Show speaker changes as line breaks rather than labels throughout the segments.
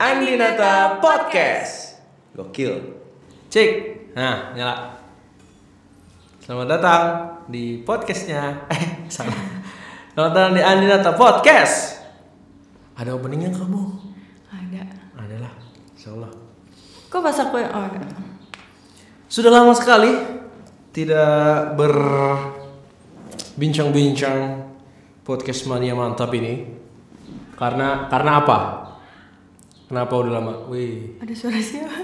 Andinata Podcast. Gokil. Cek. Nah, nyala. Selamat datang di podcastnya. Eh, salah. Selamat datang di Andinata Podcast. Ada openingnya kamu?
Ada.
Ada lah. Insya Allah.
Kok aku yang oh ada.
Sudah lama sekali tidak berbincang-bincang podcast mania mantap ini. Karena karena apa? Kenapa udah lama? Wih,
Ada suara siapa?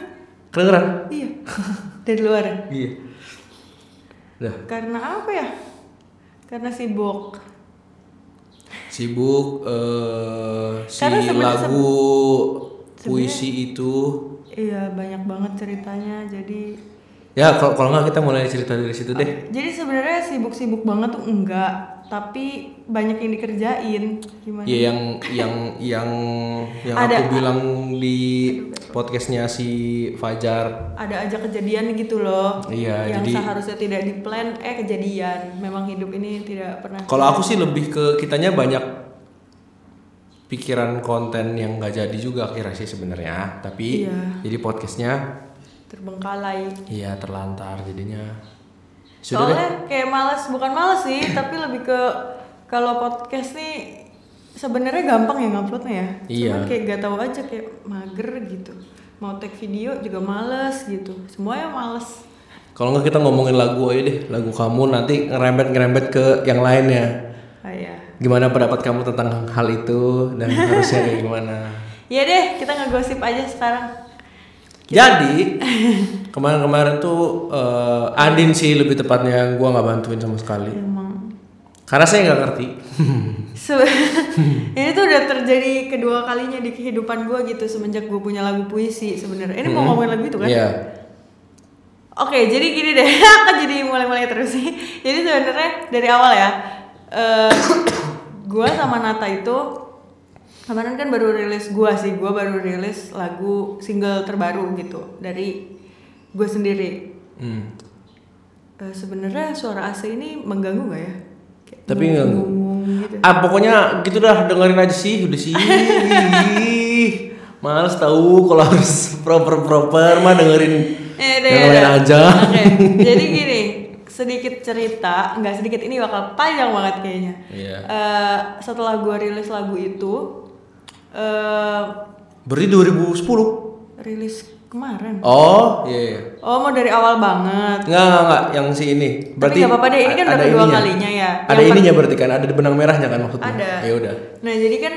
kedengeran?
Iya. Dari luar.
Iya. Udah.
Karena apa ya? Karena sibuk.
Sibuk eh si
Karena
lagu puisi itu.
Iya banyak banget ceritanya. Jadi
Ya kalau kalau nggak kita mulai cerita dari situ deh.
jadi sebenarnya sibuk-sibuk banget tuh enggak. Tapi banyak yang dikerjain. Gimana?
Iya yang yang yang yang
Ada-
aku bilang di podcastnya si Fajar.
Ada aja kejadian gitu loh.
Iya,
Yang
jadi-
seharusnya tidak di plan eh kejadian. Memang hidup ini tidak pernah.
Kalau aku sih lebih ke kitanya banyak pikiran konten yang nggak jadi juga akhirnya sih sebenarnya. Tapi
Iya.
jadi podcastnya
terbengkalai.
iya terlantar jadinya. Sudah deh.
Soalnya kayak males, bukan males sih, tapi lebih ke kalau podcast nih sebenarnya gampang ya nguploadnya ya.
Iya.
Cuman kayak gak tahu aja kayak mager gitu. Mau tag video juga males gitu. Semuanya males.
Kalau nggak kita ngomongin lagu aja deh, lagu kamu nanti ngerembet-ngerembet ke yang lainnya.
Ah ya.
Gimana pendapat kamu tentang hal itu dan harusnya kayak gimana?
Iya deh, kita ngegosip aja sekarang.
Jadi kemarin-kemarin tuh eh, Andin sih lebih tepatnya gua nggak bantuin sama sekali.
Emang
Karena saya nggak ngerti.
Ini tuh udah terjadi kedua kalinya di kehidupan gue gitu semenjak gue punya lagu puisi sebenarnya. Ini mau ngomongin lagu itu kan?
Iya.
Oke, jadi gini deh, aku jadi mulai-mulai terus sih. Jadi sebenarnya dari awal ya, eh gue sama Nata itu kemarin kan baru rilis gue sih, gue baru rilis lagu single terbaru gitu dari gue sendiri.
Hmm.
Eh, sebenarnya suara AC ini mengganggu gak ya? Kayak
Tapi
ngomong gitu.
Ah pokoknya gitu dah dengerin aja sih udah sih. Males tahu kalau harus proper proper mah dengerin
Eh, deh,
yang lain
deh.
aja.
Oke, jadi gini, sedikit cerita, nggak sedikit ini bakal panjang banget kayaknya.
Iya.
Eh, setelah gue rilis lagu itu, eh
Berarti 2010.
rilis kemarin.
Oh, iya iya.
Oh mau dari awal banget.
Enggak, enggak, enggak, yang si ini.
Tapi nggak apa-apa deh, ini kan
a-
udah kedua kalinya ya.
Ada
Yang
ininya berarti kan, ada benang merahnya kan maksudnya.
Ada.
Ya udah.
Nah jadi kan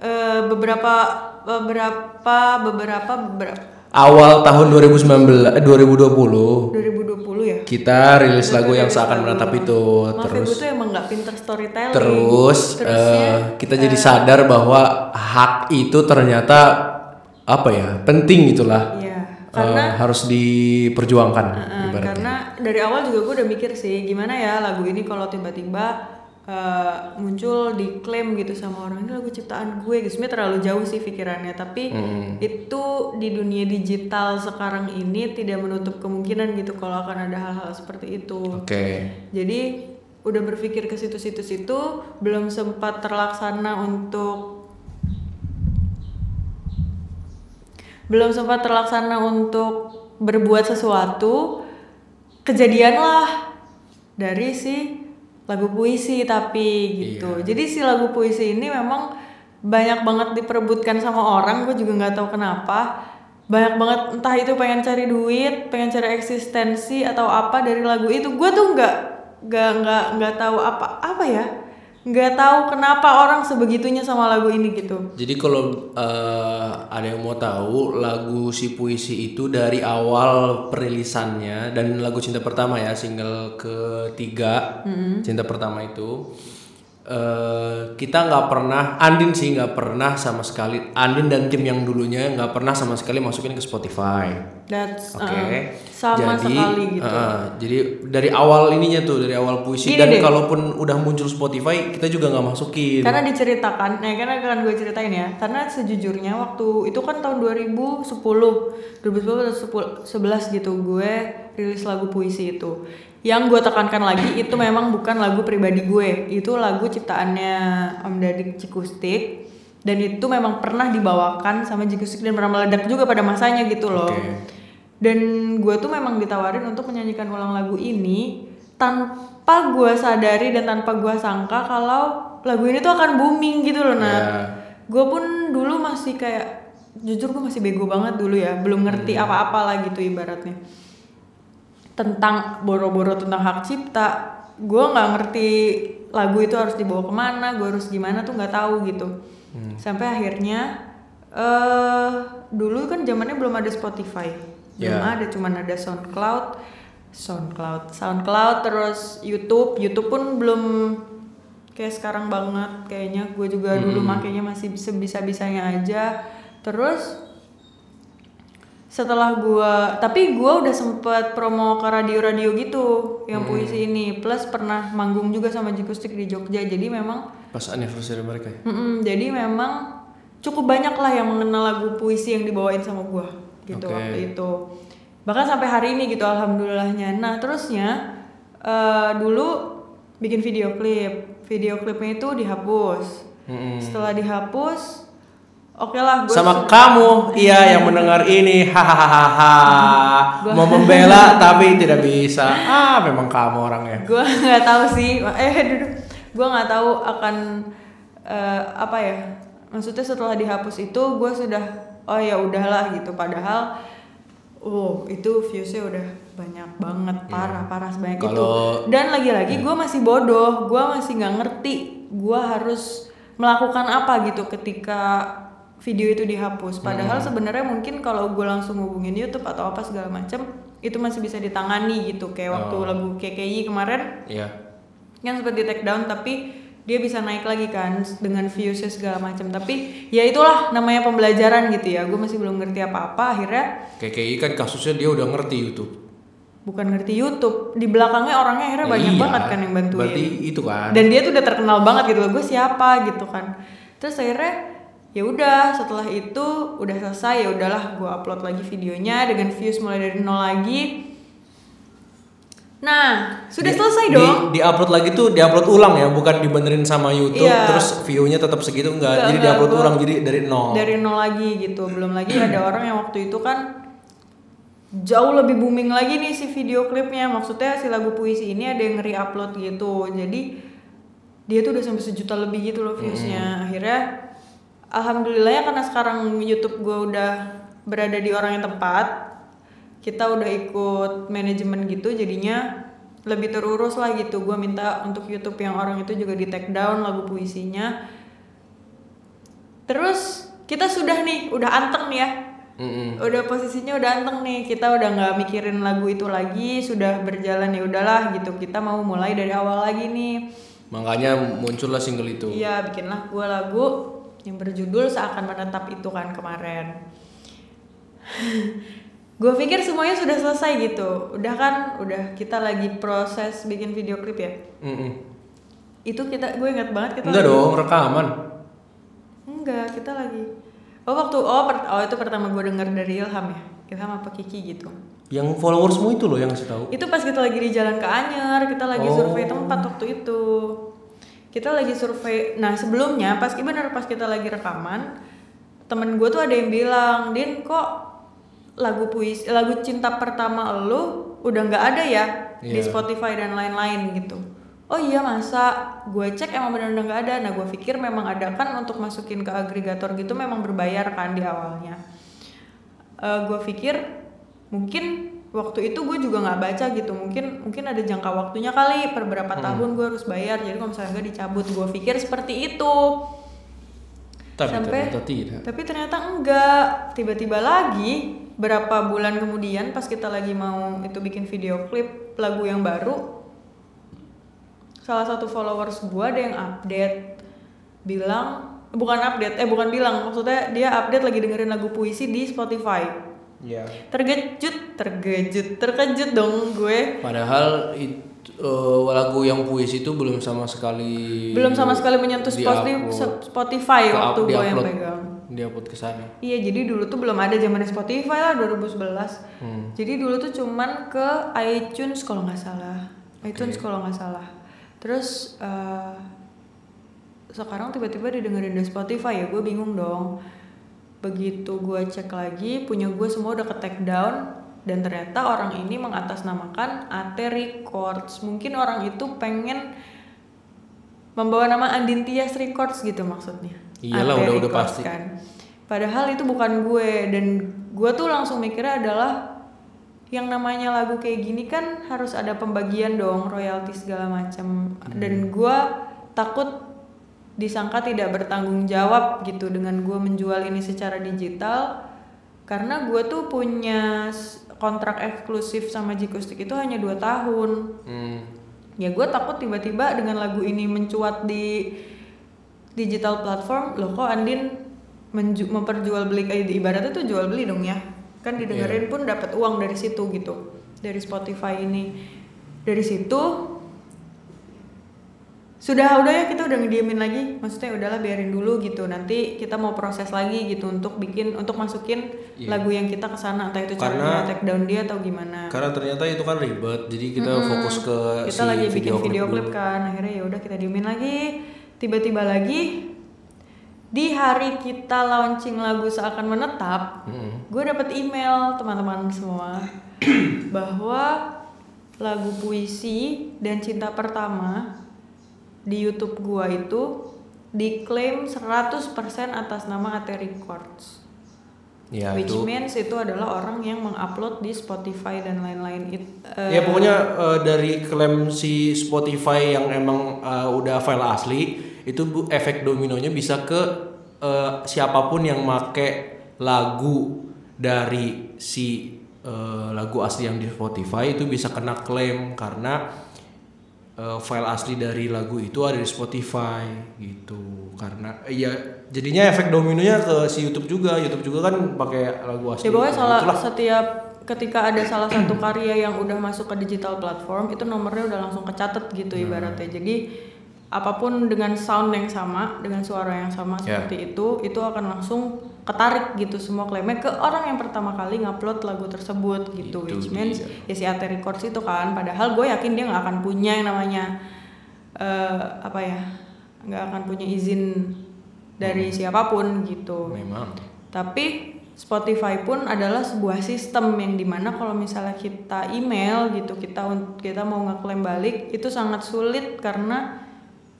eh, beberapa beberapa beberapa beberapa
Awal tahun 2019 eh, 2020
2020 ya.
kita rilis lagu yang seakan menatap itu terus
tuh emang nggak pinter storytelling.
terus eh, kita jadi sadar bahwa hak itu ternyata apa ya penting itulah
Iya.
Eh, harus diperjuangkan ibaratnya.
karena dari awal juga gue udah mikir sih gimana ya lagu ini kalau tiba-tiba eh, muncul diklaim gitu sama orang ini lagu ciptaan gue gitu. Sebenarnya terlalu jauh sih pikirannya tapi itu di dunia digital sekarang ini tidak menutup kemungkinan gitu kalau akan ada hal-hal seperti itu.
Oke.
jadi udah berpikir ke situ-situ situ belum sempat terlaksana untuk belum sempat terlaksana untuk berbuat sesuatu kejadianlah dari si lagu puisi tapi gitu. Jadi si lagu puisi ini memang banyak banget diperebutkan sama orang gue juga nggak tahu kenapa. Banyak banget entah itu pengen cari duit pengen cari eksistensi atau apa dari lagu itu. Gue tuh nggak nggak nggak nggak tahu apa apa ya nggak tahu kenapa orang sebegitunya sama lagu ini gitu.
Jadi kalau eh, ada yang mau tahu lagu si puisi itu dari awal perilisannya dan lagu cinta pertama ya single ketiga cinta pertama itu eh kita nggak pernah Andin sih nggak pernah sama sekali Andin dan tim yang dulunya nggak pernah sama sekali masukin ke Spotify.
That's
Oke.
uh, sama
jadi,
sekali gitu.
eh, jadi dari awal ininya tuh dari awal puisi
Gini
dan
deh.
kalaupun udah muncul Spotify kita juga nggak masukin.
Karena diceritakan, nah karena akan gue ceritain ya. Karena sejujurnya waktu itu kan tahun 2010, 2010 atau 10 11 gitu gue rilis lagu puisi itu. Yang gue tekankan lagi itu memang bukan lagu pribadi gue, itu lagu ciptaannya Om Dadik Cikustik. Dan itu memang pernah dibawakan sama Jikustik dan pernah meledak juga pada masanya gitu loh.
Oke.
dan gue tuh memang ditawarin untuk menyanyikan ulang lagu ini tanpa gue sadari dan tanpa gue sangka kalau lagu ini tuh akan booming gitu loh nah
Ya.
gue pun dulu masih kayak jujur gue masih bego banget dulu ya. Belum ngerti apa-apa lah gitu ibaratnya tentang boro-boro tentang hak cipta gue nggak ngerti lagu itu harus dibawa ke mana gue harus gimana tuh nggak tahu gitu. Sampai akhirnya eh dulu kan zamannya belum ada Spotify. Belum
Ya.
ada cuman ada SoundCloud SoundCloud SoundCloud terus YouTube. YouTube pun belum kayak sekarang banget kayaknya. Gue juga dulu makainya masih sebisa bisanya aja. Terus setelah gua tapi gua udah sempet promo ke radio-radio gitu yang puisi ini plus pernah manggung juga sama Jikustik di Jogja jadi memang
Pas anniversary mereka ya.
mm-mm, jadi memang cukup banyak lah yang mengenal lagu puisi yang dibawain sama gua gitu
Oke.
waktu itu bahkan sampai hari ini gitu alhamdulillahnya nah terusnya eh, dulu bikin video klip video klipnya itu dihapus
Mm-mm.
setelah dihapus oke lah gua
Sama kamu, iya yang mendengar ini, hahaha, mau membela tapi tidak bisa. Ah, memang kamu orangnya.
gue nggak tahu sih. Eh duduk. Gue nggak tahu akan eh, apa ya. Maksudnya setelah dihapus itu gue sudah oh ya udahlah gitu. Padahal oh itu viewsnya udah banyak banget. Parah parah sebanyak itu.
Iya. Kalau-
dan lagi-lagi gue masih bodoh. Gue masih nggak ngerti gue harus melakukan apa gitu ketika video itu dihapus padahal
Hmm.
sebenarnya mungkin kalau gue langsung hubungin YouTube atau apa segala macam itu masih bisa ditangani gitu kayak waktu
Oh.
lagu KKI kemarin
Iya.
yang sempat di take down tapi dia bisa naik lagi kan dengan viewsnya segala macam tapi ya itulah namanya pembelajaran gitu ya gue masih belum ngerti apa-apa akhirnya
KKI kan kasusnya dia udah ngerti YouTube.
bukan ngerti YouTube di belakangnya orangnya akhirnya
Ya
banyak
iya.
banget kan yang bantuin
Berarti itu kan.
dan dia tuh udah terkenal banget gitu loh gue siapa gitu kan terus akhirnya ya udah setelah itu udah selesai ya udahlah gue upload lagi videonya dengan views mulai dari nol lagi. Nah sudah
Di-
selesai
di-
dong.
Di-upload lagi tuh di-upload ulang ya, bukan dibenerin sama YouTube
Iya.
terus view-nya tetap segitu enggak.
Enggak,
jadi
enggak,
di-upload
gua-
ulang jadi dari nol.
dari nol lagi gitu. Belum lagi ada orang yang waktu itu kan jauh lebih booming lagi nih si video klipnya. Maksudnya si lagu puisi ini ada yang re-upload gitu. Jadi dia tuh udah sampai sejuta lebih gitu loh viewsnya. Akhirnya alhamdulillah ya karena sekarang YouTube gue udah berada di orang yang tepat. Kita udah ikut manajemen gitu jadinya lebih terurus lah gitu. Gue minta untuk YouTube yang orang itu juga di take down lagu puisinya. Terus kita sudah nih udah anteng nih ya.
Mm-mm.
udah posisinya udah anteng nih kita udah nggak mikirin lagu itu lagi sudah berjalan ya udahlah gitu. Kita mau mulai dari awal lagi nih.
Makanya muncullah single itu.
iya bikinlah gue lagu yang berjudul seakan menetap itu kan kemarin gue pikir semuanya sudah selesai gitu udah kan udah kita lagi proses bikin video klip ya
Mm-mm.
itu kita gue ingat banget kita
Enggak
lagi-
dong, rekaman.
enggak kita lagi oh waktu oh, per- oh itu pertama gue denger dari Ilham ya Ilham apa Kiki gitu
Yang followersmu itu loh yang ngasih tahu.
itu pas kita lagi di jalan ke Anyer kita lagi
Oh.
survei tempat waktu itu kita lagi survei. Nah sebelumnya pas bener pas kita lagi rekaman temen gue tuh ada yang bilang din kok lagu puisi lagu cinta pertama lu udah nggak ada ya di
Iya.
Spotify dan lain-lain gitu. Oh iya masa? Gue cek emang benar-benar nggak ada. Nah gue pikir memang ada kan untuk masukin ke agregator gitu memang berbayar kan di awalnya. Gue pikir mungkin waktu itu gue juga nggak baca gitu. Mungkin mungkin ada jangka waktunya kali. Per berapa tahun gue harus bayar. Jadi kalau misalnya nggak dicabut gue pikir seperti itu.
Tapi
sampai
ternyata tidak.
tapi ternyata enggak. Tiba-tiba lagi berapa bulan kemudian pas kita lagi mau itu bikin video klip lagu yang baru salah satu followers gue ada yang update. Bilang bukan update eh bukan bilang maksudnya dia update lagi dengerin lagu puisi di Spotify
Iya.
terkejut terkejut terkejut dong gue
Padahal itu eh, lagu yang puisi itu belum sama sekali
belum sama sekali menyentuh Spotify, waktu gue yang pegang
Di-upload ke sana.
Iya, jadi dulu tuh belum ada zaman Spotify lah 2011.
Hmm.
Jadi dulu tuh cuman ke iTunes kalau nggak salah. iTunes kalau nggak salah. Terus eh, sekarang tiba-tiba didengerin di Spotify ya gue bingung dong begitu gue cek lagi punya gue semua udah ke take down dan ternyata orang ini mengatasnamakan AT Records. Mungkin orang itu pengen membawa nama Andin Tias Records gitu maksudnya.
Iyalah,
AT
udah- udah pasti.
kan. Padahal itu bukan gue dan gue tuh langsung mikirnya adalah yang namanya lagu kayak gini kan harus ada pembagian dong royalti segala macam dan gue takut disangka tidak bertanggung jawab gitu dengan gue menjual ini secara digital. Karena gue tuh punya kontrak eksklusif sama Jikustik itu hanya dua tahun.
Hmm.
ya gue takut tiba-tiba dengan lagu ini mencuat di digital platform loh kok Andin menju- memperjual beli kayak ibaratnya tuh jual beli dong ya. Kan didengerin pun dapat uang dari situ gitu dari Spotify ini. Dari situ sudah udah ya kita udah ngediemin lagi. Maksudnya udahlah biarin dulu gitu. Nanti kita mau proses lagi gitu untuk bikin untuk masukin
Iya.
lagu yang kita ke sana entah itu caranya take down dia atau gimana.
Karena ternyata itu kan ribet, jadi kita fokus ke
kita
si
lagi bikin video klip kan. Akhirnya ya udah kita diemin lagi. Tiba-tiba lagi di hari kita launching lagu seakan menetap
Mm-mm.
gue dapet email teman-teman semua bahwa lagu puisi dan cinta pertama di YouTube gua itu diklaim 100% atas nama AT Records.
Ya
which
itu.
means itu adalah orang yang mengupload di Spotify dan lain-lain it, eh,
Ya pokoknya eh, dari klaim si Spotify yang emang eh, udah file asli itu bu, efek dominonya bisa ke eh, siapa pun yang make lagu dari si eh, lagu asli yang di Spotify itu bisa kena klaim karena eh, file asli dari lagu itu ada di Spotify gitu karena eh, ya jadinya efek dominonya ke si YouTube juga YouTube juga kan pakai lagu asli
Ya pokoknya salah
Itulah.
setiap ketika ada salah satu karya yang udah masuk ke digital platform itu nomornya udah langsung kecatet gitu
Hmm.
ibaratnya. Jadi apa pun dengan sound yang sama, dengan suara yang sama
Ya.
seperti itu, itu akan langsung ketarik gitu semua klaimnya ke orang yang pertama kali ngupload lagu tersebut gitu.
Itu
Which means
dia.
ya si AT Records itu kan. Padahal gue yakin dia nggak akan punya yang namanya eh, apa ya, nggak akan punya izin dari siapa pun gitu.
memang
Tapi Spotify pun adalah sebuah sistem yang di mana kalau misalnya kita email gitu kita kita mau ngeklaim balik itu sangat sulit karena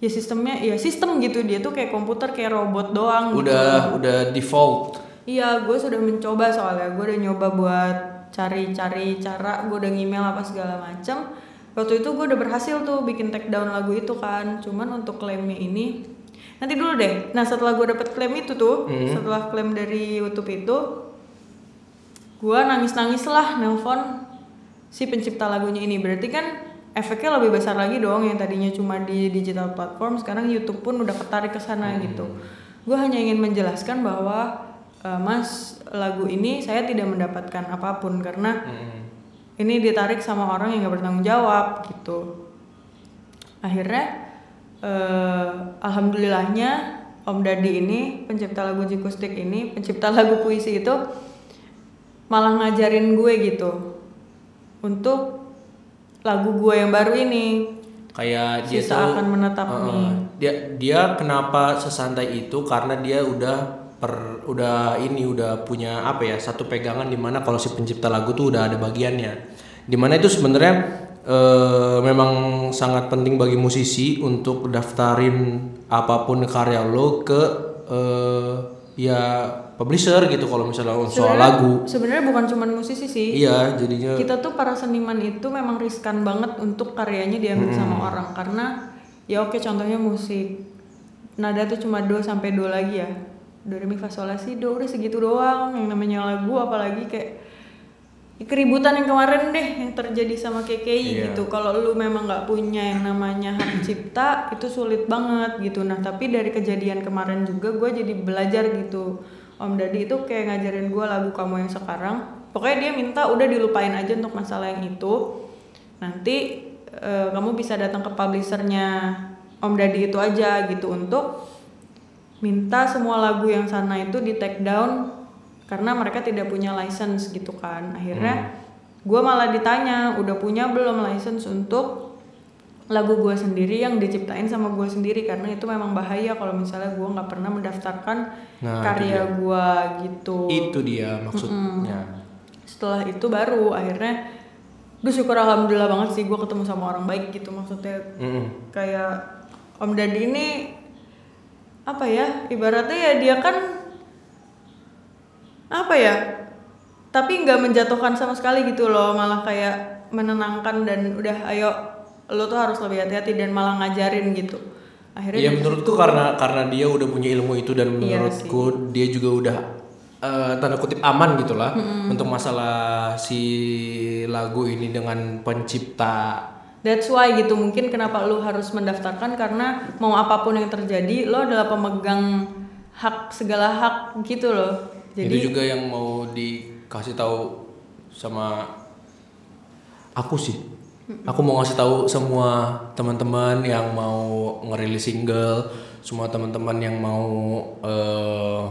ya sistemnya ya sistem gitu dia tuh kayak komputer kayak robot doang gitu.
udah udah default
Iya, gue sudah mencoba soalnya gue udah nyoba buat cari-cari cara, gue udah ngemail apa segala macam. Waktu itu gue udah berhasil tuh bikin take down lagu itu kan. Cuman untuk klaimnya ini nanti dulu deh. Nah setelah gue dapet klaim itu tuh, setelah klaim dari YouTube itu, gue nangis-nangis lah nelpon si pencipta lagunya ini. Berarti kan efeknya lebih besar lagi dong yang tadinya cuma di digital platform, sekarang YouTube pun udah ketarik ke sana gitu. Gue hanya ingin menjelaskan bahwa eh, Mas lagu ini saya tidak mendapatkan apa pun karena ini ditarik sama orang yang gak bertanggung jawab gitu. Akhirnya eh, alhamdulillahnya Om Dadi ini pencipta lagu Jikustik ini pencipta lagu puisi itu malah ngajarin gue gitu untuk lagu gue yang baru ini.
Kayak dia
Sisa
tuh
akan menetap
uh,
nih.
dia dia kenapa sesantai itu? Karena dia udah per udah ini udah punya apa ya satu pegangan di mana kalau si pencipta lagu tuh udah ada bagiannya. Di mana itu sebenarnya eh, memang sangat penting bagi musisi untuk daftarin apa pun karya lo ke eh, ya publisher gitu kalau misalnya soal lagu.
sebenarnya bukan cuma musisi sih.
Iya jadinya
kita tuh para seniman itu memang riskan banget untuk karyanya diambil sama orang. Karena ya oke contohnya musik. Nada tuh cuma do sampai do lagi ya. Do re mi fa sol la si do. Udah segitu doang yang namanya lagu. Apalagi kayak ya keributan yang kemarin deh yang terjadi sama KKI
Iya.
gitu. Kalau lu memang nggak punya yang namanya hak cipta itu sulit banget gitu. Nah tapi dari kejadian kemarin juga gue jadi belajar gitu. Om Dadi itu kayak ngajarin gue lagu kamu yang sekarang. Pokoknya dia minta udah dilupain aja untuk masalah yang itu. Nanti eh, kamu bisa datang ke publishernya Om Dadi itu aja gitu untuk minta semua lagu yang sana itu di take down karena mereka tidak punya license gitu kan. Akhirnya gue malah ditanya udah punya belum license untuk lagu gue sendiri yang diciptain sama gue sendiri? Karena itu memang bahaya kalau misalnya gue nggak pernah mendaftarkan
Nah,
karya gue gitu.
Itu dia maksudnya.
setelah itu baru akhirnya gue syukur alhamdulillah banget sih gue ketemu sama orang baik gitu maksudnya.
Mm-mm.
kayak Om Dadi ini apa ya ibaratnya ya dia kan apa ya tapi nggak menjatuhkan sama sekali gitu loh malah kayak menenangkan dan udah ayo lo tuh harus lebih hati-hati dan malah ngajarin gitu akhirnya
Iya
dari
menurutku karena karena dia udah punya ilmu itu dan
Iya
menurutku dia juga udah eh, tanda kutip aman gitulah untuk masalah si lagu ini dengan pencipta.
That's why gitu mungkin kenapa lu harus mendaftarkan karena mau apa pun yang terjadi lo adalah pemegang hak segala hak gitu loh. Jadi
itu juga yang mau dikasih tahu sama aku sih. Aku mau ngasih tahu semua teman-teman yang mau ngerilis single, semua teman-teman yang mau eh,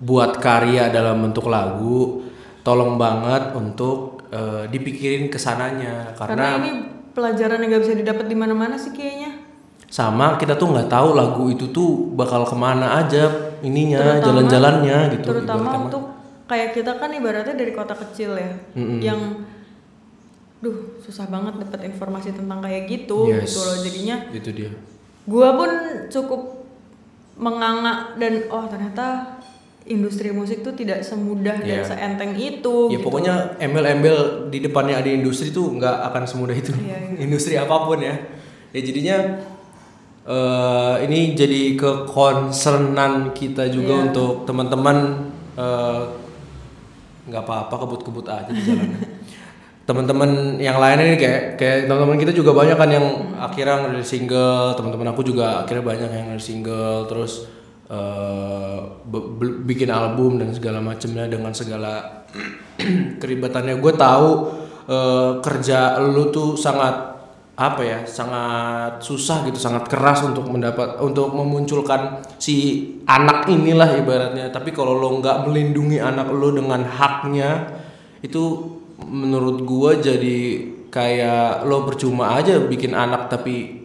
buat karya dalam bentuk lagu, tolong banget untuk eh, dipikirin ke sananya
karena
karena
ini pelajaran yang gak bisa didapat di mana-mana sih kayaknya.
sama kita tuh nggak tahu lagu itu tuh bakal ke mana aja ininya jalan-jalannya gitu.
Terutama
ibaratnya
untuk kayak kita kan ibaratnya dari kota kecil ya, yang duh susah banget dapat informasi tentang kayak gitu
Yes.
gitu loh. Jadinya
itu dia.
gua pun cukup menganga dan oh ternyata industri musik tuh tidak semudah dan
Iya.
seenteng itu.
Ya
gitu.
pokoknya embel-embel di depannya ada industri tuh nggak akan semudah itu.
Iya,
industri apa pun ya. Ya jadinya eh ini jadi kekonsernan kita juga
Iya.
untuk teman-teman eh, nggak apa-apa kebut-kebut aja di jalan. teman-teman yang lainnya ini kayak kayak teman-teman kita juga banyak kan yang akhirnya ngerilis single, teman-teman aku juga akhirnya banyak yang ngerilis single terus be- bikin album dan segala macamnya dengan segala keribetannya. Gue tahu eh, kerja lu tuh sangat apa ya sangat susah gitu sangat keras untuk mendapat untuk memunculkan si anak inilah ibaratnya. Tapi kalau lo nggak melindungi anak lo dengan haknya itu menurut gua jadi kayak lo percuma aja bikin anak tapi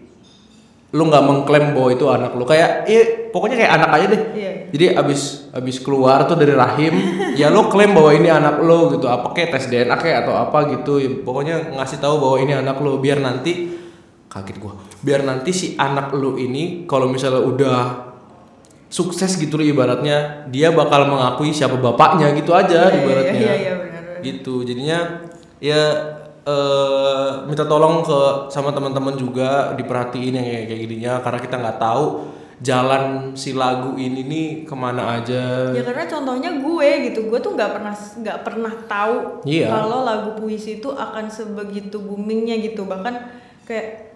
lo nggak mengklaim bahwa itu anak lo. Kayak iya pokoknya kayak anak aja deh.
Iya.
jadi abis abis keluar tuh dari rahim ya lo klaim bahwa ini anak lo gitu. Apa kayak tes DNA kayak atau apa gitu. Ya, pokoknya ngasih tahu bahwa ini anak lo. Biar nanti kaget gua. Biar nanti si anak lo ini kalau misalnya udah sukses gitu loh ibaratnya dia bakal mengakui siapa bapaknya gitu aja
Iya, iya,
ibaratnya.
iya, iya, benar, benar.
gitu. Jadinya ya eh, minta tolong ke sama teman-teman juga diperhatiin yang kayak kayak gininya. Karena kita nggak tahu jalan si lagu ini nih ke mana aja
Ya karena contohnya gue gitu, gue tuh nggak pernah nggak pernah tahu
Iya.
kalau lagu puisi itu akan sebegitu boomingnya gitu. Bahkan kayak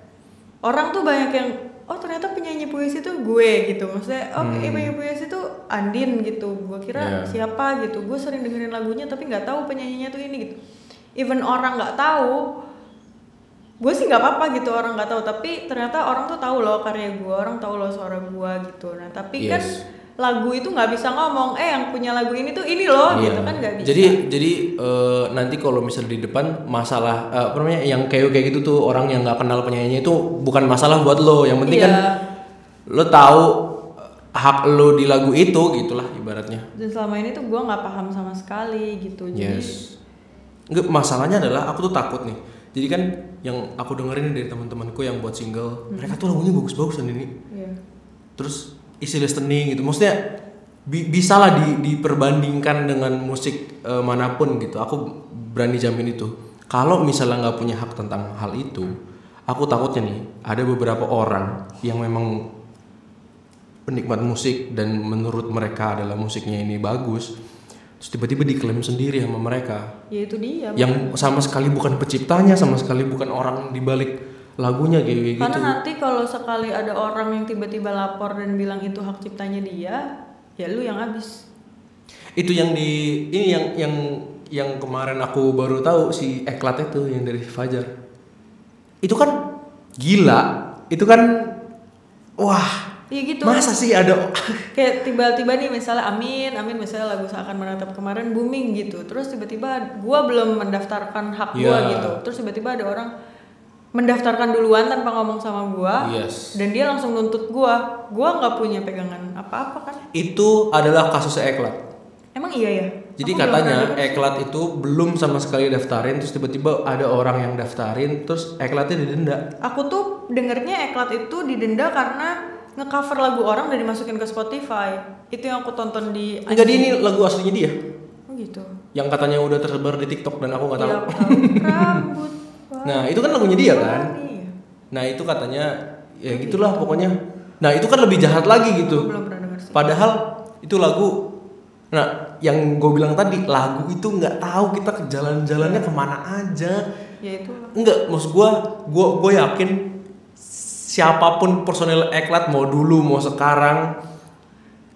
orang tuh banyak yang oh ternyata penyanyi puisi tuh gue gitu. Maksudnya oh eh, penyanyi puisi tuh Andin gitu. Gue kira
Hmm. Iya.
siapa gitu. Gue sering dengerin lagunya tapi nggak tahu penyanyinya tuh ini gitu. Even orang nggak tahu, gue sih nggak apa-apa gitu orang nggak tahu. Tapi ternyata orang tuh tahu loh karya gue, orang tahu loh suara gue gitu. Nah tapi kan
Yes.
lagu itu nggak bisa ngomong eh yang punya lagu ini tuh ini loh
Iya.
gitu kan nggak bisa
Jadi jadi eh, nanti kalau misalnya di depan masalah eh, apa namanya yang kayak kayak gitu tuh orang yang nggak kenal penyanyinya itu bukan masalah buat lo. Yang penting kan
Iya.
lo tahu hak lo di lagu itu gitulah ibaratnya.
dan selama ini tuh gue nggak paham sama sekali gitu jadi
Yes. Enggak masalahnya adalah aku tuh takut nih. Jadi kan yang aku dengerin dari teman-temanku yang buat single, mereka tuh lagunya bagus-bagusan ini.
iya.
Terus isi listening gitu. Maksudnya bi bisa lah di, diperbandingkan dengan musik eh, mana pun gitu. Aku berani jamin itu. Kalau misalnya nggak punya hak tentang hal itu, aku takutnya nih ada beberapa orang yang memang penikmat musik dan menurut mereka adalah musiknya ini bagus, terus tiba-tiba diklaim sendiri sama mereka
ya itu dia
yang sama sekali bukan penciptanya, sama sekali bukan orang di balik lagunya kayak kayak
karena
gitu.
nanti kalau sekali ada orang yang tiba-tiba lapor dan bilang itu hak ciptanya dia ya lu yang habis
Itu yang di ini yang yang yang kemarin aku baru tahu si Eklat itu yang dari Fajar. Itu kan gila. Itu kan wah,
iya gitu
masa sih ada
kayak tiba-tiba nih misalnya Amin Amin misalnya lagu seakan menatap kemarin booming gitu terus tiba-tiba gua belum mendaftarkan hak gua
Iya.
gitu terus tiba-tiba ada orang mendaftarkan duluan tanpa ngomong sama gua
Yes.
dan dia langsung nuntut gua gua nggak punya pegangan apa-apa kan
Itu adalah kasusnya Eklat.
emang iya ya
Jadi
Aku
katanya Eklat itu belum sama sekali daftarin terus tiba-tiba ada orang yang daftarin terus Eklatnya didenda.
Aku tuh dengernya Eklat itu didenda karena ngecover lagu orang dan dimasukin ke Spotify. Itu yang aku tonton di
Enggak di ini lagu aslinya dia.
Oh gitu.
Yang katanya udah tersebar di TikTok dan aku nggak tahu.
Iya, tahu. Rambut.
Nah, itu kan lagunya dia kan.
Iya.
Nah, itu katanya ya gitulah pokoknya. Nah, itu kan lebih jahat lagi gitu.
belum pernah sih.
Padahal itu lagu Nah, yang gue bilang tadi lagu itu nggak tahu kita ke jalan-jalannya ke mana aja.
Ya itu.
Enggak, maksud gua, gua gue yakin siapa pun personel eklat mau dulu mau sekarang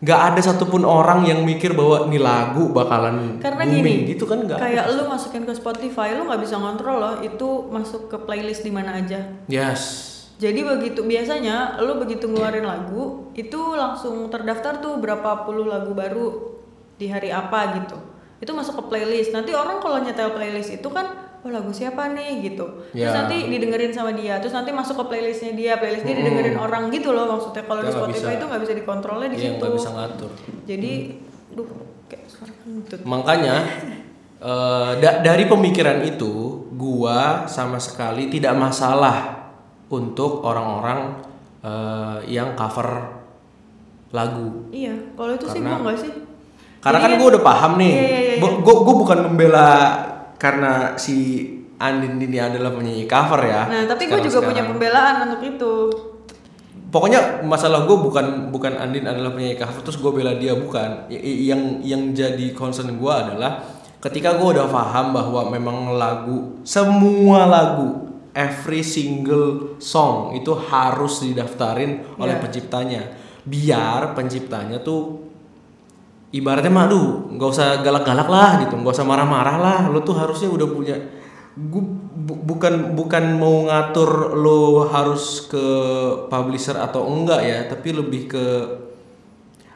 nggak ada satupun orang yang mikir bahwa ini lagu bakalan
Karena
booming
gini,
gitu kan nggak
Kayak lu masukin ke Spotify, lu nggak bisa ngontrol loh itu masuk ke playlist di mana aja.
yes
Jadi begitu biasanya lu begitu ngeluarin lagu itu langsung terdaftar tuh berapa puluh lagu baru di hari apa gitu. Itu masuk ke playlist. Nanti orang kalau nyetel playlist itu kan oh lagu siapa nih gitu. Terus
Ya.
nanti didengerin sama dia. Terus nanti masuk ke playlistnya dia. Playlist dia didengerin orang gitu loh maksudnya. Kalau di Spotify
bisa.
itu nggak bisa dikontrolnya di
Iya
situ.
nggak bisa ngatur
Jadi duh kayak suara kentut.
makanya eh, da- dari pemikiran itu gua sama sekali tidak masalah untuk orang-orang eh, yang cover lagu
Iya, kalau itu sih
Karena-
gua nggak sih.
Karena
Jadi
kan gue udah paham nih.
Iya, iya, iya, iya.
Gue bukan membela karena si Andin ini adalah penyanyi cover ya.
Nah, tapi gue juga punya pembelaan untuk itu.
Pokoknya masalah gue bukan bukan Andin adalah penyanyi cover terus gue bela dia bukan. Yang yang jadi concern gue adalah ketika gue udah paham bahwa memang lagu semua lagu every single song itu harus didaftarin oleh
Iya.
penciptanya biar penciptanya tuh ibaratnya mah aduh nggak usah galak-galak lah gitu nggak usah marah-marah lah. Lo tuh harusnya udah punya gu- bu- bukan bukan mau ngatur lo harus ke publisher atau enggak ya tapi lebih ke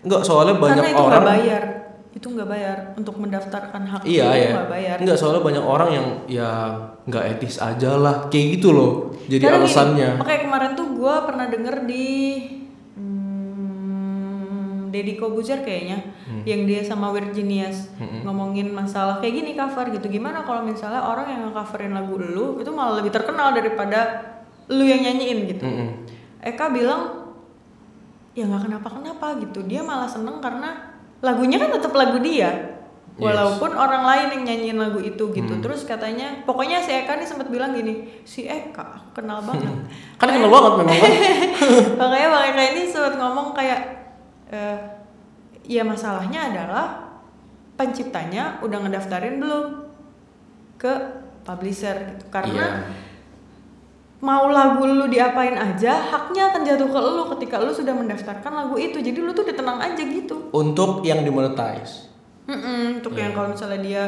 enggak soalnya banyak
Karena itu
orang
nggak bayar. Itu nggak bayar. Untuk mendaftarkan hak
iya
itu
ya
nggak bayar.
enggak soalnya banyak orang yang ya nggak etis aja lah. Kayak gitu loh jadi
Karena gini,
alasannya.
makanya kemarin tuh gue pernah denger di Deddy Kobuzer kayaknya,
Hmm.
yang dia sama Virginias ngomongin masalah kayak gini cover gitu. Gimana kalau misalnya orang yang coverin lagu lu itu malah lebih terkenal daripada lu yang nyanyiin gitu.
Mm-mm.
Eka bilang ya nggak kenapa-kenapa gitu. Dia malah seneng karena lagunya kan tetap lagu dia. Walaupun orang lain yang nyanyiin lagu itu gitu.
Hmm.
Terus katanya, pokoknya si Eka nih sempat bilang gini, si Eka kenal banget.
kan kenal banget memang kan
Makanya Bang Eka ini sempat ngomong kayak, eh, ya masalahnya adalah penciptanya udah ngedaftarin belum ke publisher gitu. Karena
Iya.
mau lagu lu diapain aja, haknya akan jatuh ke lu ketika lu sudah mendaftarkan lagu itu. Jadi lu tuh udah tenang aja gitu.
untuk yang dimonetize
Mm-mm, untuk
Iya.
yang kalau misalnya dia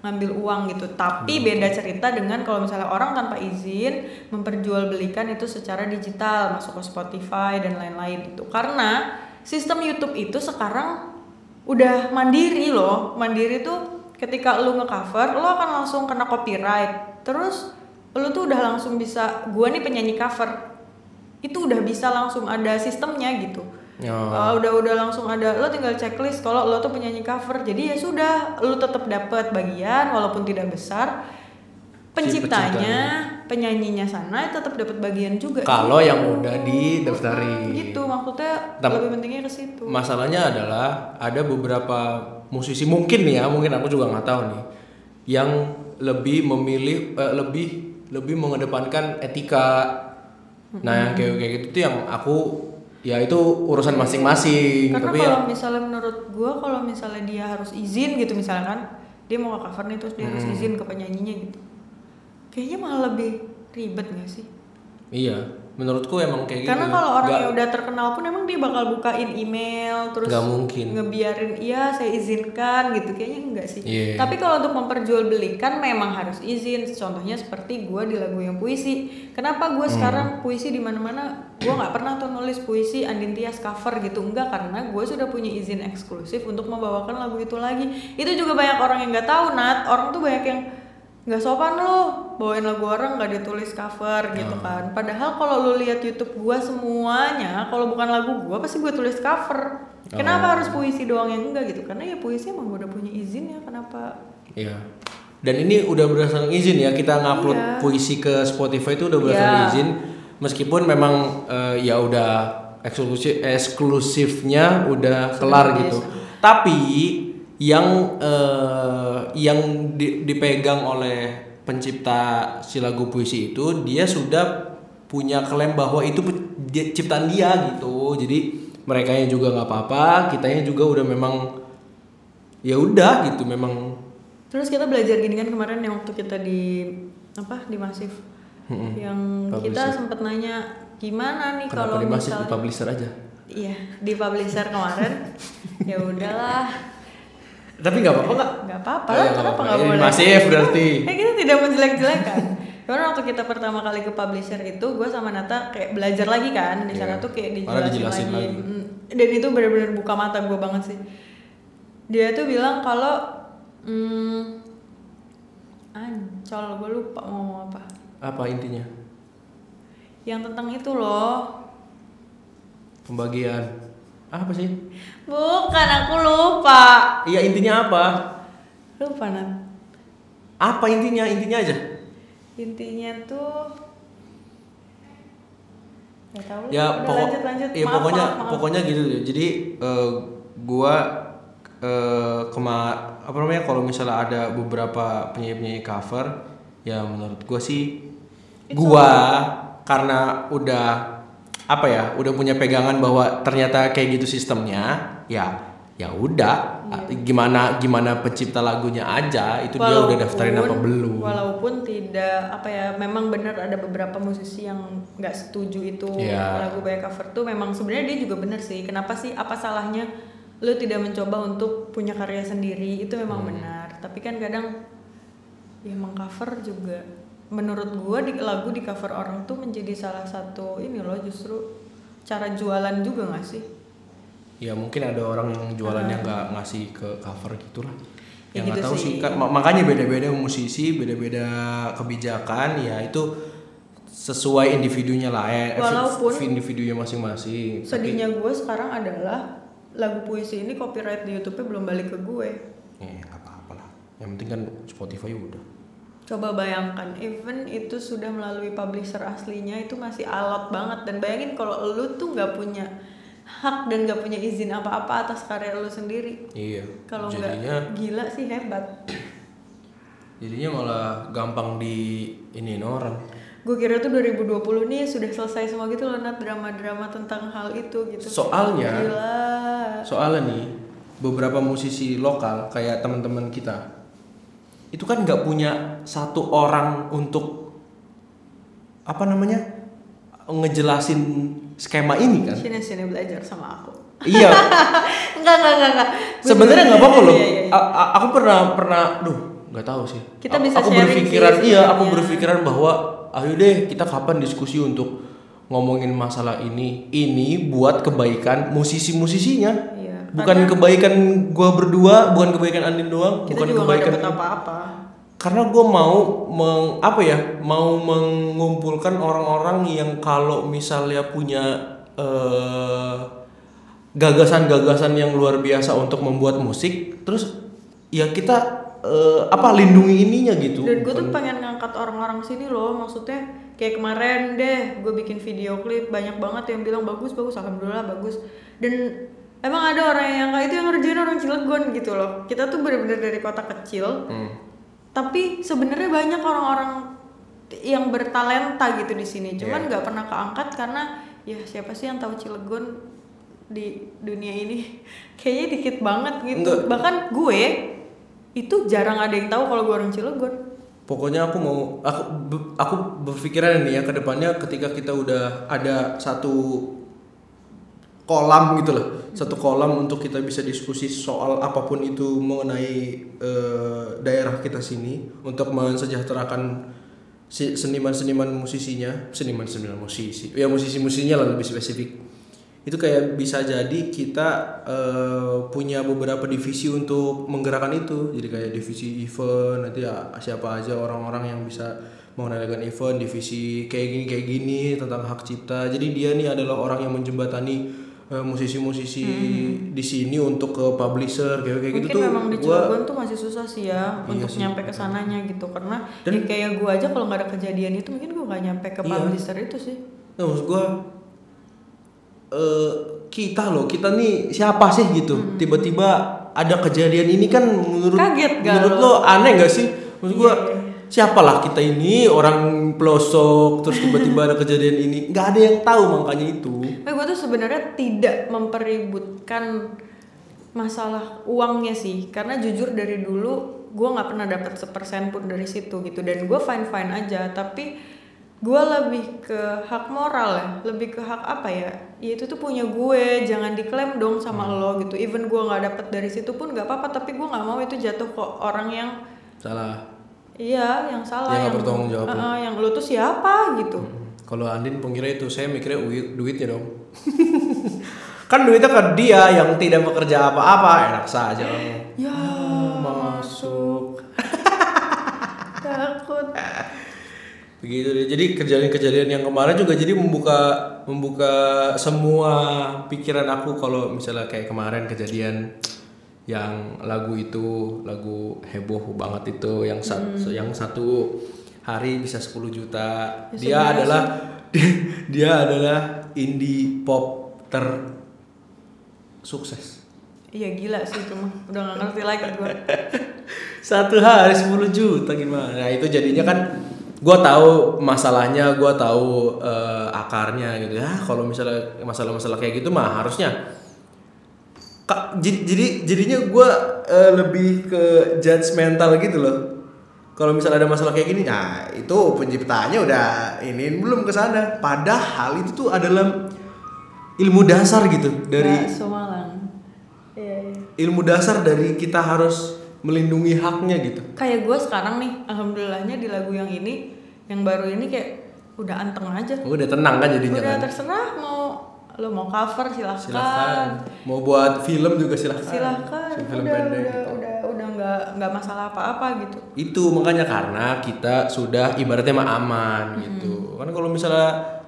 ngambil uang gitu.
Hmm.
Tapi beda cerita dengan kalau misalnya orang tanpa izin memperjualbelikan itu secara digital, masuk ke Spotify dan lain-lain gitu. Karena sistem YouTube itu sekarang udah mandiri loh. Mandiri tuh ketika lu ngecover, lu akan langsung kena copyright. Terus lu tuh udah langsung bisa, gua nih penyanyi cover. Itu udah bisa langsung ada sistemnya gitu.
Oh.
Uh, udah udah langsung ada lo tinggal checklist kalau lo tuh penyanyi cover jadi ya sudah lo tetap dapat bagian walaupun tidak besar penciptanya penyanyinya sana tetap dapat bagian juga
kalau
gitu.
yang udah didaftarin
gitu maksudnya
Tam-
lebih pentingnya ke situ
Masalahnya adalah ada beberapa musisi mungkin nih ya, mungkin aku juga nggak tahu nih, yang lebih memilih eh, lebih lebih mengedepankan etika. Nah yang kayak kayak gitu tuh yang aku ya itu urusan masing-masing.
karena
Tapi
kalau
ya
misalnya menurut gua kalau misalnya dia harus izin gitu misalnya kan dia mau ke cover nih terus dia harus
Hmm.
izin ke penyanyinya gitu kayaknya malah lebih ribet gak sih
iya, menurutku emang kayak gitu.
Karena kalau orang
Nggak-
yang udah terkenal pun emang dia bakal bukain email terus
Nggak mungkin.
ngebiarin iya saya izinkan gitu kayaknya enggak sih.
Iya.
Tapi kalau untuk memperjualbelikan memang harus izin. Contohnya seperti gue di lagu yang puisi. Kenapa gue
Hmm.
sekarang puisi di mana-mana gue nggak pernah tuh nulis puisi Andin Tias cover gitu enggak karena gue sudah punya izin eksklusif untuk membawakan lagu itu lagi. Itu juga banyak orang yang nggak tahu Nat. Orang tuh banyak yang nggak sopan lu bawain lagu orang nggak ditulis cover gitu
Oh.
kan padahal kalau lu lihat YouTube gua semuanya kalau bukan lagu gua pasti gue tulis cover kenapa
Oh.
harus puisi doang yang enggak gitu karena ya puisi emang gua udah punya izin ya kenapa
Iya. Dan ini udah berdasarkan izin ya kita ngupload
Iya.
puisi ke Spotify itu udah berdasarkan
Iya.
izin. Meskipun memang eh, ya udah eksklusif eksklusifnya udah kelar gitu. Tapi yang eh, yang di- dipegang oleh pencipta si lagu puisi itu dia sudah punya klaim bahwa itu ciptaan dia gitu. Jadi mereka juga nggak apa-apa, kitanya juga udah memang ya udah gitu memang
terus kita belajar gini kan kemarin yang waktu kita di apa di masif yang kita
Publisher.
sempet nanya gimana nih
Kenapa
kalau
di masih di publisher aja?
iya di publisher kemarin ya udahlah
Tapi nggak apa-apa nggak?
nggak apa-apa
ya,
kenapa
apa-apa.
nggak boleh
masif berarti.
eh kita tidak menjelek-jelekan Karena waktu kita pertama kali ke publisher itu gue sama Nata kayak belajar lagi kan di sana
Iya.
tuh kayak dijelasin,
dijelasin
lagi.
lagi.
Mm, dan itu benar-benar buka mata gue banget sih dia tuh bilang kalau hmm, ancol gue lupa mau ngomong apa
Apa intinya?
yang tentang itu loh
Pembagian. Apa sih?
Bukan aku lupa
Iya intinya apa?
lupa Nat
Apa intinya? Intinya aja.
intinya tuh Gak tahu.
Ya pokok,
lanjut lanjut
ya
Maaf,
pokoknya
maaf, maaf.
pokoknya gitu. Jadi eh, gua eh, kema apa namanya kalau misalnya ada beberapa penyanyi-penyanyi cover, ya menurut gua sih gua karena udah apa ya udah punya pegangan bahwa ternyata kayak gitu sistemnya ya ya udah gimana gimana pencipta lagunya aja itu dia udah daftarin apa
Walaupun-
belum
Walaupun tidak apa ya, memang benar ada beberapa musisi yang nggak setuju itu
Iya.
lagu banyak cover tuh memang sebenarnya dia juga benar sih. Kenapa sih? Apa salahnya lu tidak mencoba untuk punya karya sendiri? Itu memang
Hmm.
benar. Tapi kan kadang ya emang cover juga menurut gua di lagu di cover orang tuh menjadi salah satu ini loh justru cara jualan juga nggak sih?
ya mungkin ada orang yang jualannya nggak ngasih ke cover gitulah
Ya
yang nggak
gitu
tahu
sih.
sih kan ma- makanya beda-beda musisi beda-beda kebijakan ya itu sesuai individunya lah ya
Walaupun-
individunya masing-masing Tapi-
Sedihnya gue sekarang adalah lagu puisi ini copyright di YouTube-nya belum balik ke gue.
ya nggak apa-apa lah yang penting kan Spotify udah
Coba bayangkan, even itu sudah melalui publisher aslinya itu masih alot banget dan bayangin kalau lu tuh nggak punya hak dan nggak punya izin apa-apa atas karya lu sendiri.
iya
Kalau
jadinya
nggak gila sih hebat.
jadinya malah gampang di ini orang
Gue kira tuh 2020 nih sudah selesai semua gitu loh Nat drama-drama tentang hal itu gitu.
soalnya
Gila.
soalnya nih beberapa musisi lokal kayak teman-teman kita itu kan nggak punya satu orang untuk apa namanya ngejelasin skema ini kan
Sini sini belajar sama aku.
iya
enggak enggak enggak enggak.
Sebenarnya nggak apa-apa loh
Iya, iya, iya.
Aku pernah pernah duh nggak tahu sih
Kita
A-
bisa
aku berpikiran
sih
iya aku berpikiran bahwa ayo deh kita kapan diskusi untuk ngomongin masalah ini ini buat kebaikan musisi-musisinya Bukan kebaikan gua berdua bukan kebaikan Andin doang
Kita
bukan
juga
kebaikan
dapet apa-apa.
karena gue mau meng, apa ya mau mengumpulkan orang-orang yang kalau misalnya punya eh, gagasan-gagasan yang luar biasa untuk membuat musik terus ya kita eh, apa lindungi ininya gitu.
Dan gue tuh pengen ngangkat orang-orang sini loh, maksudnya kayak kemarin deh gue bikin video klip banyak banget yang bilang bagus bagus alhamdulillah bagus. Dan emang ada orang yang kayak itu yang ngerjain orang Cilegon gitu loh. Kita tuh bener-bener dari kota kecil.
Hmm.
tapi sebenarnya banyak orang-orang yang bertalenta gitu di sini. Cuman nggak pernah keangkat karena ya siapa sih yang tahu Cilegon di dunia ini? Kayaknya dikit banget gitu.
Enggak.
bahkan gue itu jarang ada yang tahu kalau gue orang Cilegon.
Pokoknya aku mau aku aku berpikiran nih ya ke depannya ketika kita udah ada satu kolam gitu loh. Satu kolam untuk kita bisa diskusi soal apa pun itu mengenai eh, daerah kita sini untuk mensejahterakan si- seniman-seniman musisinya, seniman-seniman musisi. Ya musisi-musisinya lah lebih spesifik. itu kayak bisa jadi kita eh, punya beberapa divisi untuk menggerakkan itu jadi kayak divisi event nanti ya siapa aja orang-orang yang bisa mengendalikan event divisi kayak gini kayak gini tentang hak cipta jadi dia nih adalah orang yang menjembatani eh, musisi-musisi di sini untuk ke publisher kayak kayak gitu
Mungkin
tuh
memang di
gua
Cilegon tuh masih susah sih ya untuk nyampe ke sananya gitu. Karena ya kayak gue aja kalau nggak ada kejadian itu mungkin gue nggak nyampe ke publisher itu sih.
Nah, maksud gua eh kita loh, kita nih siapa sih gitu? Tiba-tiba ada kejadian ini kan menurut
Kaget gak
menurut lo? aneh gak sih? Maksud gua siapalah kita ini orang pelosok terus tiba-tiba ada kejadian ini? Nggak ada yang tahu makanya itu.
Nah, gue sebenarnya tidak mempeributkan masalah uangnya sih, karena jujur dari dulu gue nggak pernah dapat sepersen pun dari situ gitu, dan gue fine fine aja. Tapi gue lebih ke hak moral ya, lebih ke hak apa ya? Ya itu tuh punya gue, jangan diklaim dong sama lo gitu. Even gue nggak dapet dari situ pun nggak apa-apa, tapi gue nggak mau itu jatuh ke orang yang
salah.
Iya yang salah,
Yang nggak bertanggung jawab.
Yang lo tuh siapa gitu.
kalau Andin pengira itu saya mikirnya duit duitnya dong kan duitnya ke dia yang tidak bekerja apa-apa enak saja. Kamu
Ya
masuk.
Takut.
begitu deh jadi kejadian-kejadian yang kemarin juga jadi membuka membuka semua pikiran aku kalau misalnya kayak kemarin kejadian yang lagu itu lagu heboh banget itu yang sa- yang satu hari bisa 10 juta. Dia adalah dia adalah indie pop ter sukses.
Iya gila sih itu mah udah gak ngerti lagi gue.
satu hari 10 juta gimana? Nah itu jadinya kan gua tahu masalahnya gua tahu eh, akarnya gitu. Ya kalau misalnya masalah-masalah kayak gitu mah harusnya. Jadi jadi- jadinya gua eh, lebih ke judgmental gitu loh kalau misalnya ada masalah kayak gini nah itu penciptanya udah ini belum ke sana padahal itu tuh adalah ilmu dasar gitu dari.
Iya, iya.
ilmu dasar dari kita harus melindungi haknya gitu
Kayak gue sekarang nih, alhamdulillahnya di lagu yang ini, yang baru ini kayak udah anteng aja.
Oh, udah tenang kan jadinya
Udah
kan
terserah mau lo mau cover silahkan.
silahkan mau buat film juga silahkan
Silahkan.
film
udah,
pendek
udah,
gitu.
udah nggak nggak masalah apa-apa gitu.
itu makanya karena kita sudah ibaratnya mah aman gitu. Kan kalau misalnya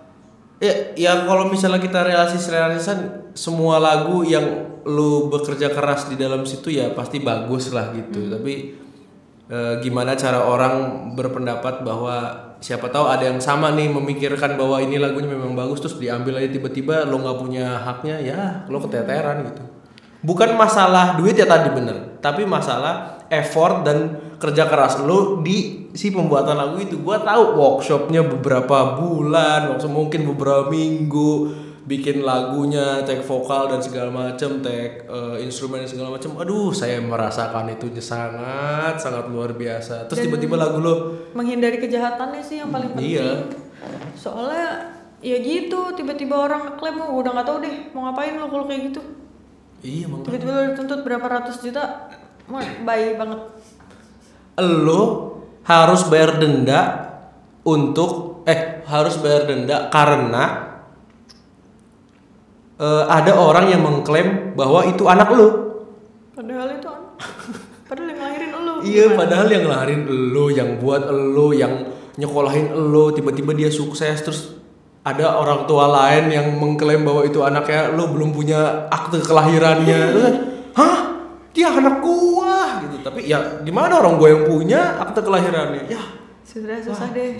ya ya kalau misalnya kita realisis realisan semua lagu yang lu bekerja keras di dalam situ ya pasti bagus lah gitu. Tapi eh, gimana cara orang berpendapat bahwa siapa tahu ada yang sama nih memikirkan bahwa ini lagunya memang bagus terus diambil aja tiba-tiba lo nggak punya haknya ya lo keteteran gitu bukan masalah duit ya tadi bener tapi masalah effort dan kerja keras lo di si pembuatan lagu itu gua tahu workshopnya beberapa bulan workshop mungkin beberapa minggu bikin lagunya take vokal dan segala macam take eh, instrumen dan segala macam aduh saya merasakan itu sangat sangat luar biasa terus tiba-tiba lagu lo
Menghindari kejahatannya sih yang paling penting.
Iya.
Soalnya ya gitu, tiba-tiba orang ngeklaim oh, udah nggak tahu deh mau ngapain lo kalau kayak gitu.
Iya emang
Tiba-tiba lo dituntut berapa ratus juta, bayi banget.
lo harus bayar denda untuk eh harus bayar denda karena eh, ada orang yang mengklaim bahwa itu anak lo.
Padahal itu an- padahal yang lahirin lo.
Iya, padahal yang lahirin lo, yang buat lo, yang nyekolahin lo, tiba-tiba dia sukses terus ada orang tua lain yang mengklaim bahwa itu anaknya lo belum punya akte kelahirannya. Kan, Hah? Dia anak gua gitu. Tapi ya gimana orang gua yang punya akte kelahirannya? Ya,
Sudah susah deh.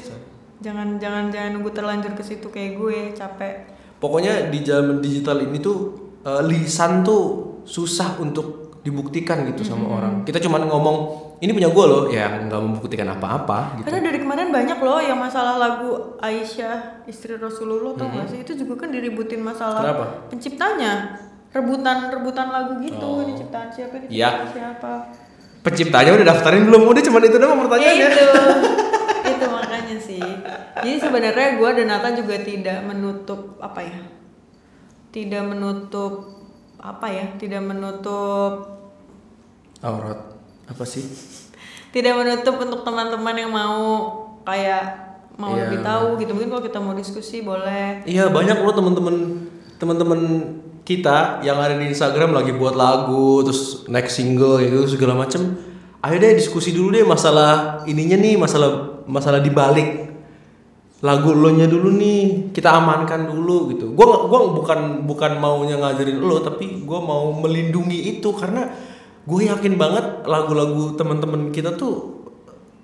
Jangan jangan jangan nunggu terlanjur ke situ kayak gue, capek.
Pokoknya di zaman digital ini tuh eh, lisan tuh susah untuk dibuktikan gitu sama orang. Kita cuma ngomong ini punya gue loh, ya nggak membuktikan apa-apa gitu.
Karena dari kemarin banyak loh yang masalah lagu Aisyah istri Rasulullah tau gak sih itu juga kan diributin masalah
Kenapa?
penciptanya rebutan rebutan lagu gitu ini ciptaan siapa ini
Iya.
ciptaan siapa
Penciptanya udah daftarin belum? Udah cuma itu doang
ya
pertanyaannya.
itu itu makanya sih jadi sebenarnya gue dan Nathan juga tidak menutup apa ya tidak menutup apa ya tidak menutup
Aurat apa sih?
tidak menutup untuk teman-teman yang mau kayak mau
Iya.
lebih tahu gitu mungkin kalau kita mau diskusi boleh
Iya banyak loh temen-temen teman-teman kita yang ada di Instagram lagi buat lagu terus next single gitu segala macem ayo deh diskusi dulu deh masalah ininya nih masalah masalah dibalik lagu lo nya dulu nih kita amankan dulu gitu gua gua bukan bukan maunya ngajarin lo tapi gua mau melindungi itu karena gue yakin banget lagu-lagu teman-teman kita tuh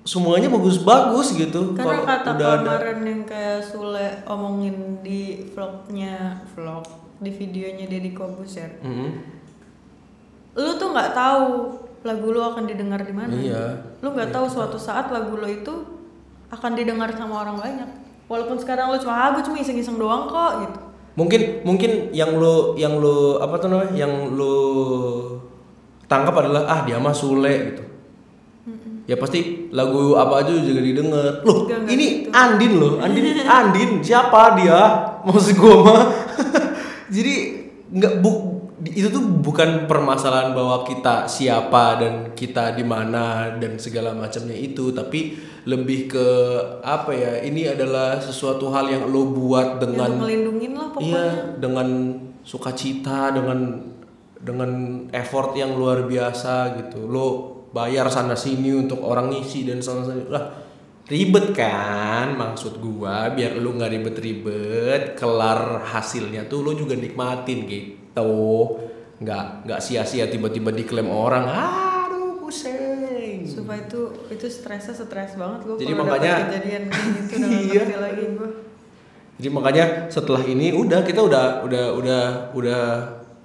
semuanya bagus-bagus gitu
Karena kata
udah ada
kemarin yang kayak Sule omongin di vlognya vlog di videonya Deddy Kobuser,
Mhm.
lu tuh nggak tahu lagu lu akan didengar di mana.
Iya.
Lu nggak tahu suatu saat lagu lu itu akan didengar sama orang banyak. Walaupun sekarang lu cuma ah gue cuma iseng-iseng doang kok gitu.
mungkin mungkin yang lo yang lo apa tuh namanya yang lo tangkap adalah ah dia mah Sule gitu. Ya pasti lagu apa aja juga didengar. Loh
enggak
ini
gitu.
Andin loh Andin. Andin siapa dia? Maksud gua mah. Jadi nggak bu itu tuh bukan permasalahan bahwa kita siapa dan kita di mana dan segala macamnya itu tapi lebih ke apa ya ini adalah sesuatu hal yang lo buat dengan
Untuk ngelindungin lah pokoknya.
Iya, dengan sukacita, dengan dengan effort yang luar biasa gitu. Lo bayar sana sini untuk orang ngisi dan sana sini. Lah, ribet kan maksud gua biar lu nggak ribet-ribet, kelar hasilnya tuh lo juga nikmatin gitu. Nggak nggak sia-sia tiba-tiba diklaim orang. Aduh, pusing.
Supaya itu itu stresnya stres banget gue
Jadi makanya-
kejadian gitu
Iya.
lagi gue.
Jadi makanya setelah ini udah kita udah udah udah udah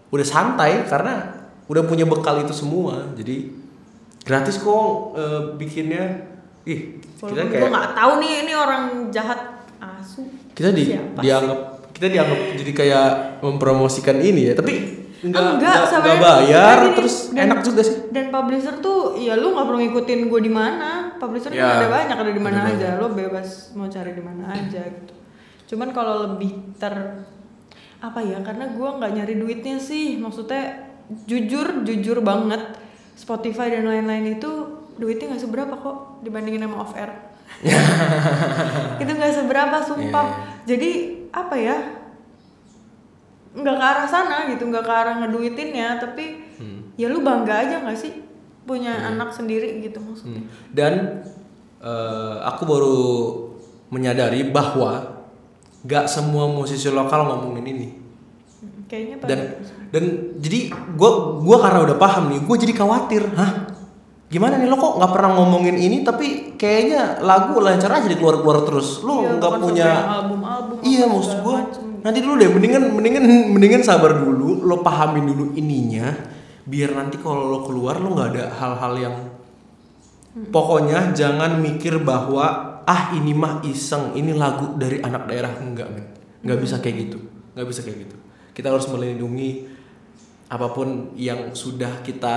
udah santai karena udah punya bekal itu semua. Jadi gratis kok eh, bikinnya. Ih, kita
Walaupun gue
kayak
nggak tahu nih ini orang jahat asu.
kita di
Siapa
dianggap kita dianggap jadi kayak mempromosikan ini ya, tapi enggak
Enggak,
enggak, bayar
gini,
terus
dan-
enak juga sih.
Dan publisher tuh ya lu nggak perlu ngikutin gue di mana. Publisher kan
Ya,
ada banyak ada di mana aja. Lo bebas mau cari di mana aja gitu. Cuman kalau lebih ter apa ya karena gue nggak nyari duitnya sih maksudnya jujur jujur banget Spotify dan lain-lain itu duitnya nggak seberapa kok dibandingin sama off air itu nggak seberapa sumpah
Iya.
jadi apa ya nggak ke arah sana gitu nggak ke arah ngeduitinnya tapi
Hmm.
ya lu bangga aja nggak sih punya anak sendiri gitu maksudnya
Hmm. Dan eh, aku baru menyadari bahwa gak semua musisi lokal ngomongin ini.
Hmm, kayaknya
dan dan jadi gue gua karena udah paham nih gue jadi khawatir hah gimana nih lo kok nggak pernah ngomongin ini tapi kayaknya lagu lancar aja di keluar keluar terus. Lo
Iya,
nggak
bukan
punya
sampai yang album-album
iya maksud gue nanti dulu deh mendingan mendingan mendingan sabar dulu lo pahamin dulu ininya biar nanti kalau lo keluar lo nggak ada hal-hal yang pokoknya jangan mikir bahwa ah ini mah iseng ini lagu dari anak daerah. Enggak men. Nggak bisa kayak gitu. Nggak bisa kayak gitu. Kita harus melindungi apa pun yang sudah kita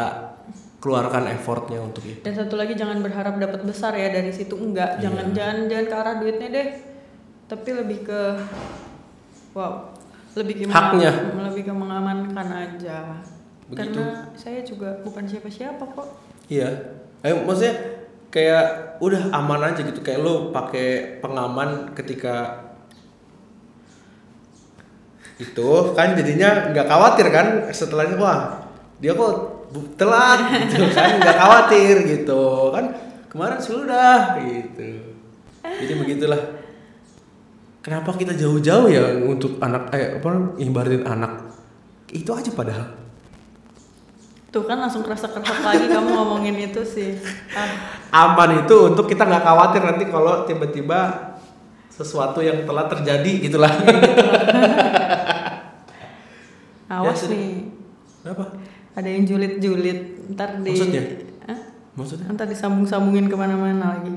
keluarkan effortnya untuk itu.
Dan satu lagi jangan berharap dapat besar ya dari situ enggak.
Iya.
jangan jangan jangan ke arah duitnya deh. Tapi lebih ke wow lebih ke
Haknya.
lebih ke mengamankan aja.
Begitu.
karena saya juga bukan siapa-siapa kok.
Iya. Eh, maksudnya kayak udah aman aja gitu. Kayak lo pakai pengaman ketika itu kan jadinya nggak khawatir kan setelahnya wah dia kok telat gitu kan nggak khawatir gitu. Kan kemarin sudah gitu. Jadi begitulah. Kenapa kita jauh-jauh ya untuk anak eh apa ibaratin anak? Itu aja padahal.
Tuh kan langsung kerasa-kerasa lagi kamu ngomongin itu sih. Ah.
Aman itu untuk kita nggak khawatir nanti kalau tiba-tiba sesuatu yang telah terjadi gitulah.
Awas
Ya, sudah.
nih.
Apa
ada yang julid-julid. Ntar di
Maksudnya?
Hah?
maksudnya?
Ntar disambung-sambungin ke mana-mana lagi.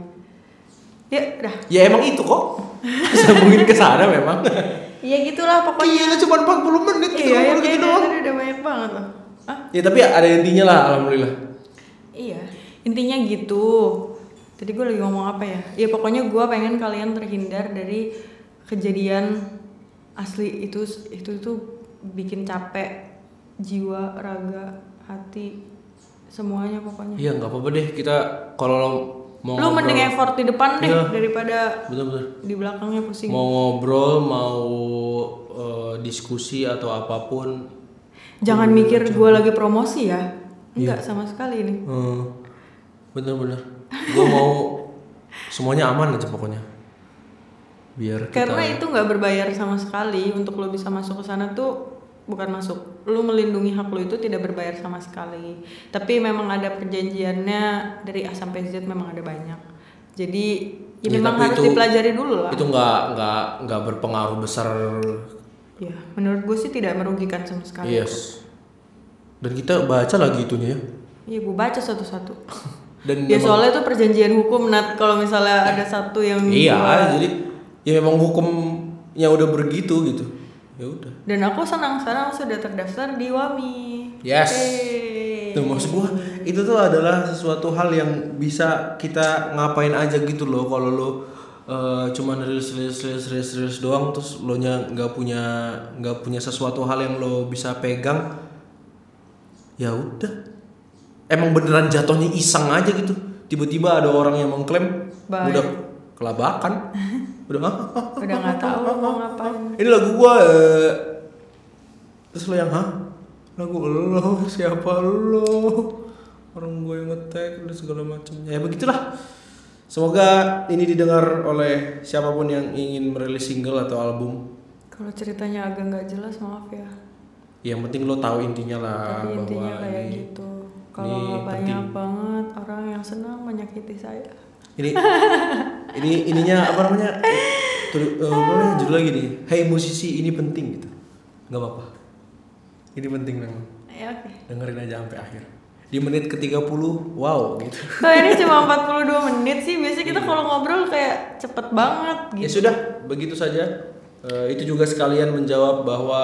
Ya dah.
Ya emang itu kok. Sambungin ke sana memang.
Iya gitulah pokoknya.
Gila cuma 40 menit
iya ya
ngomong gitu
kayaknya
doang.
udah banyak banget loh. Ah
ya tapi ada intinya lah alhamdulillah.
Iya intinya gitu. Tadi gue lagi ngomong apa ya? Ya pokoknya gue pengen kalian terhindar dari kejadian asli itu itu tuh bikin capek jiwa raga hati semuanya pokoknya.
Iya nggak apa-apa deh. Kita kalau mau
lu mending effort di depan deh
Iya.
daripada
betul-betul
di belakangnya pusing.
Mau ngobrol mau eh, diskusi atau apa pun.
Jangan mikir gue lagi promosi ya. Enggak sama sekali ini.
eh, bener-bener. Gue mau semuanya aman aja pokoknya. Biar kita
Karena itu nggak berbayar sama sekali. Untuk lo bisa masuk ke sana tuh bukan masuk. Lo melindungi hak lo itu tidak berbayar sama sekali. Tapi memang ada perjanjiannya dari A sampai Z memang ada banyak. Jadi ya,
Ya,
memang harus
itu-
dipelajari dulu lah.
itu nggak nggak nggak berpengaruh besar
Ya, menurut gue sih tidak merugikan sama sekali.
yes dan kita baca lagi itunya ya
Iya, gue baca satu-satu.
dan
Ya soalnya itu perjanjian hukum Nat kalau misalnya ada satu yang
iya
dua-
jadi ya memang hukumnya udah begitu gitu ya udah
dan aku senang sekarang sudah terdaftar di WAMI.
Yes. Tuh maksud gua itu tuh adalah sesuatu hal yang bisa kita ngapain aja gitu loh kalau lo eh, cuman rilis rilis rilis rilis rilis doang terus lo nya nggak punya nggak punya sesuatu hal yang lo bisa pegang ya udah emang beneran jatuhnya iseng aja gitu tiba-tiba ada orang yang mengklaim
Baik.
udah kelabakan udah "Ah,
Udah nggak tahu mau ngapain.
Ini lagu gua eh. terus lo yang hah lagu lo siapa lo orang gue yang ngetek dan segala macamnya ya begitulah semoga ini didengar oleh siapa pun yang ingin merilis single atau album
Kalau ceritanya agak nggak jelas maaf ya.
yang penting lo tahu intinya lah
Tapi intinya
bahwa
kayak
ini
gitu. Kalau banyak
penting.
banget orang yang senang menyakiti saya.
Ini ini ininya apa namanya tuh eh, apa namanya judul lagi nih Hey musisi ini penting gitu nggak apa-apa ini penting memang
Ya oke.
dengerin aja sampai akhir di menit ke 30 wow gitu
Kok ini cuma 42 menit sih? Biasanya kita kalau ngobrol kayak cepet banget
ya
gitu.
sudah begitu saja Eh, itu juga sekalian menjawab bahwa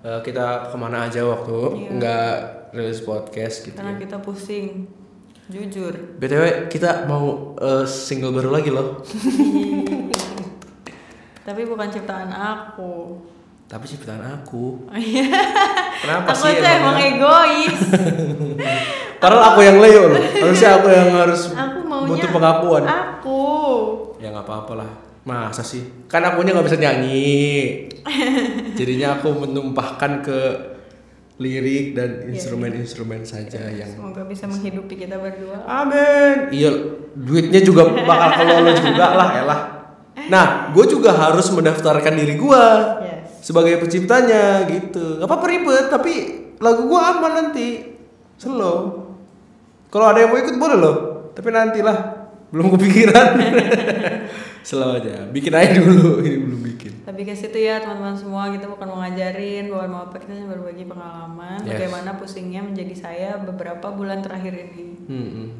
eh, kita ke mana aja waktu
Iya.
nggak rilis podcast gitu
Karena kita pusing. Jujur.
btw kita mau eh, single baru lagi loh
Tapi bukan ciptaan aku.
tapi ciptaan aku
Iya.
kenapa
aku
sih
tuh emang egois.
padahal aku yang Leo loh harusnya aku yang harus
Aku maunya
butuh pengakuan
Aku.
ya nggak apa-apa lah masa sih kan akunya nggak bisa nyanyi jadinya aku menumpahkan ke lirik dan instrumen-instrumen saja yang
Semoga bisa menghidupi kita berdua.
amin. Iya duitnya juga bakal ke lo juga lah elah nah gue juga harus mendaftarkan diri gue
Yes.
sebagai penciptanya gitu. Nggak apa-apa ribet tapi lagu gue aman nanti. Slow kalau ada yang mau ikut boleh loh. Tapi nantilah belum kepikiran. Slow aja. Bikin aja dulu. Ini belum bikin
Tapi ke situ ya teman-teman semua kita bukan mau ngajarin, bukan mau apa kita hanya berbagi pengalaman.
Yes.
bagaimana pusingnya menjadi saya beberapa bulan terakhir ini.
Hmm,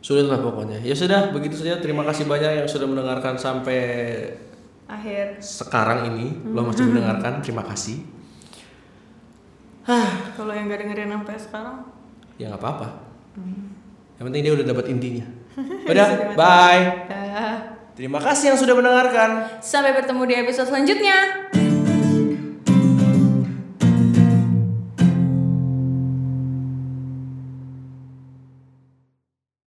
sulit lah pokoknya. Ya sudah begitu saja. Terima kasih banyak yang sudah mendengarkan sampai
Akhir.
sekarang ini. Lo masih mendengarkan terima kasih.
Kalau yang gak dengerin sampai sekarang,
ya nggak apa-apa. Yang penting dia udah dapat intinya. Udah bye.
Ya.
Terima kasih yang sudah mendengarkan
Sampai bertemu di episode selanjutnya.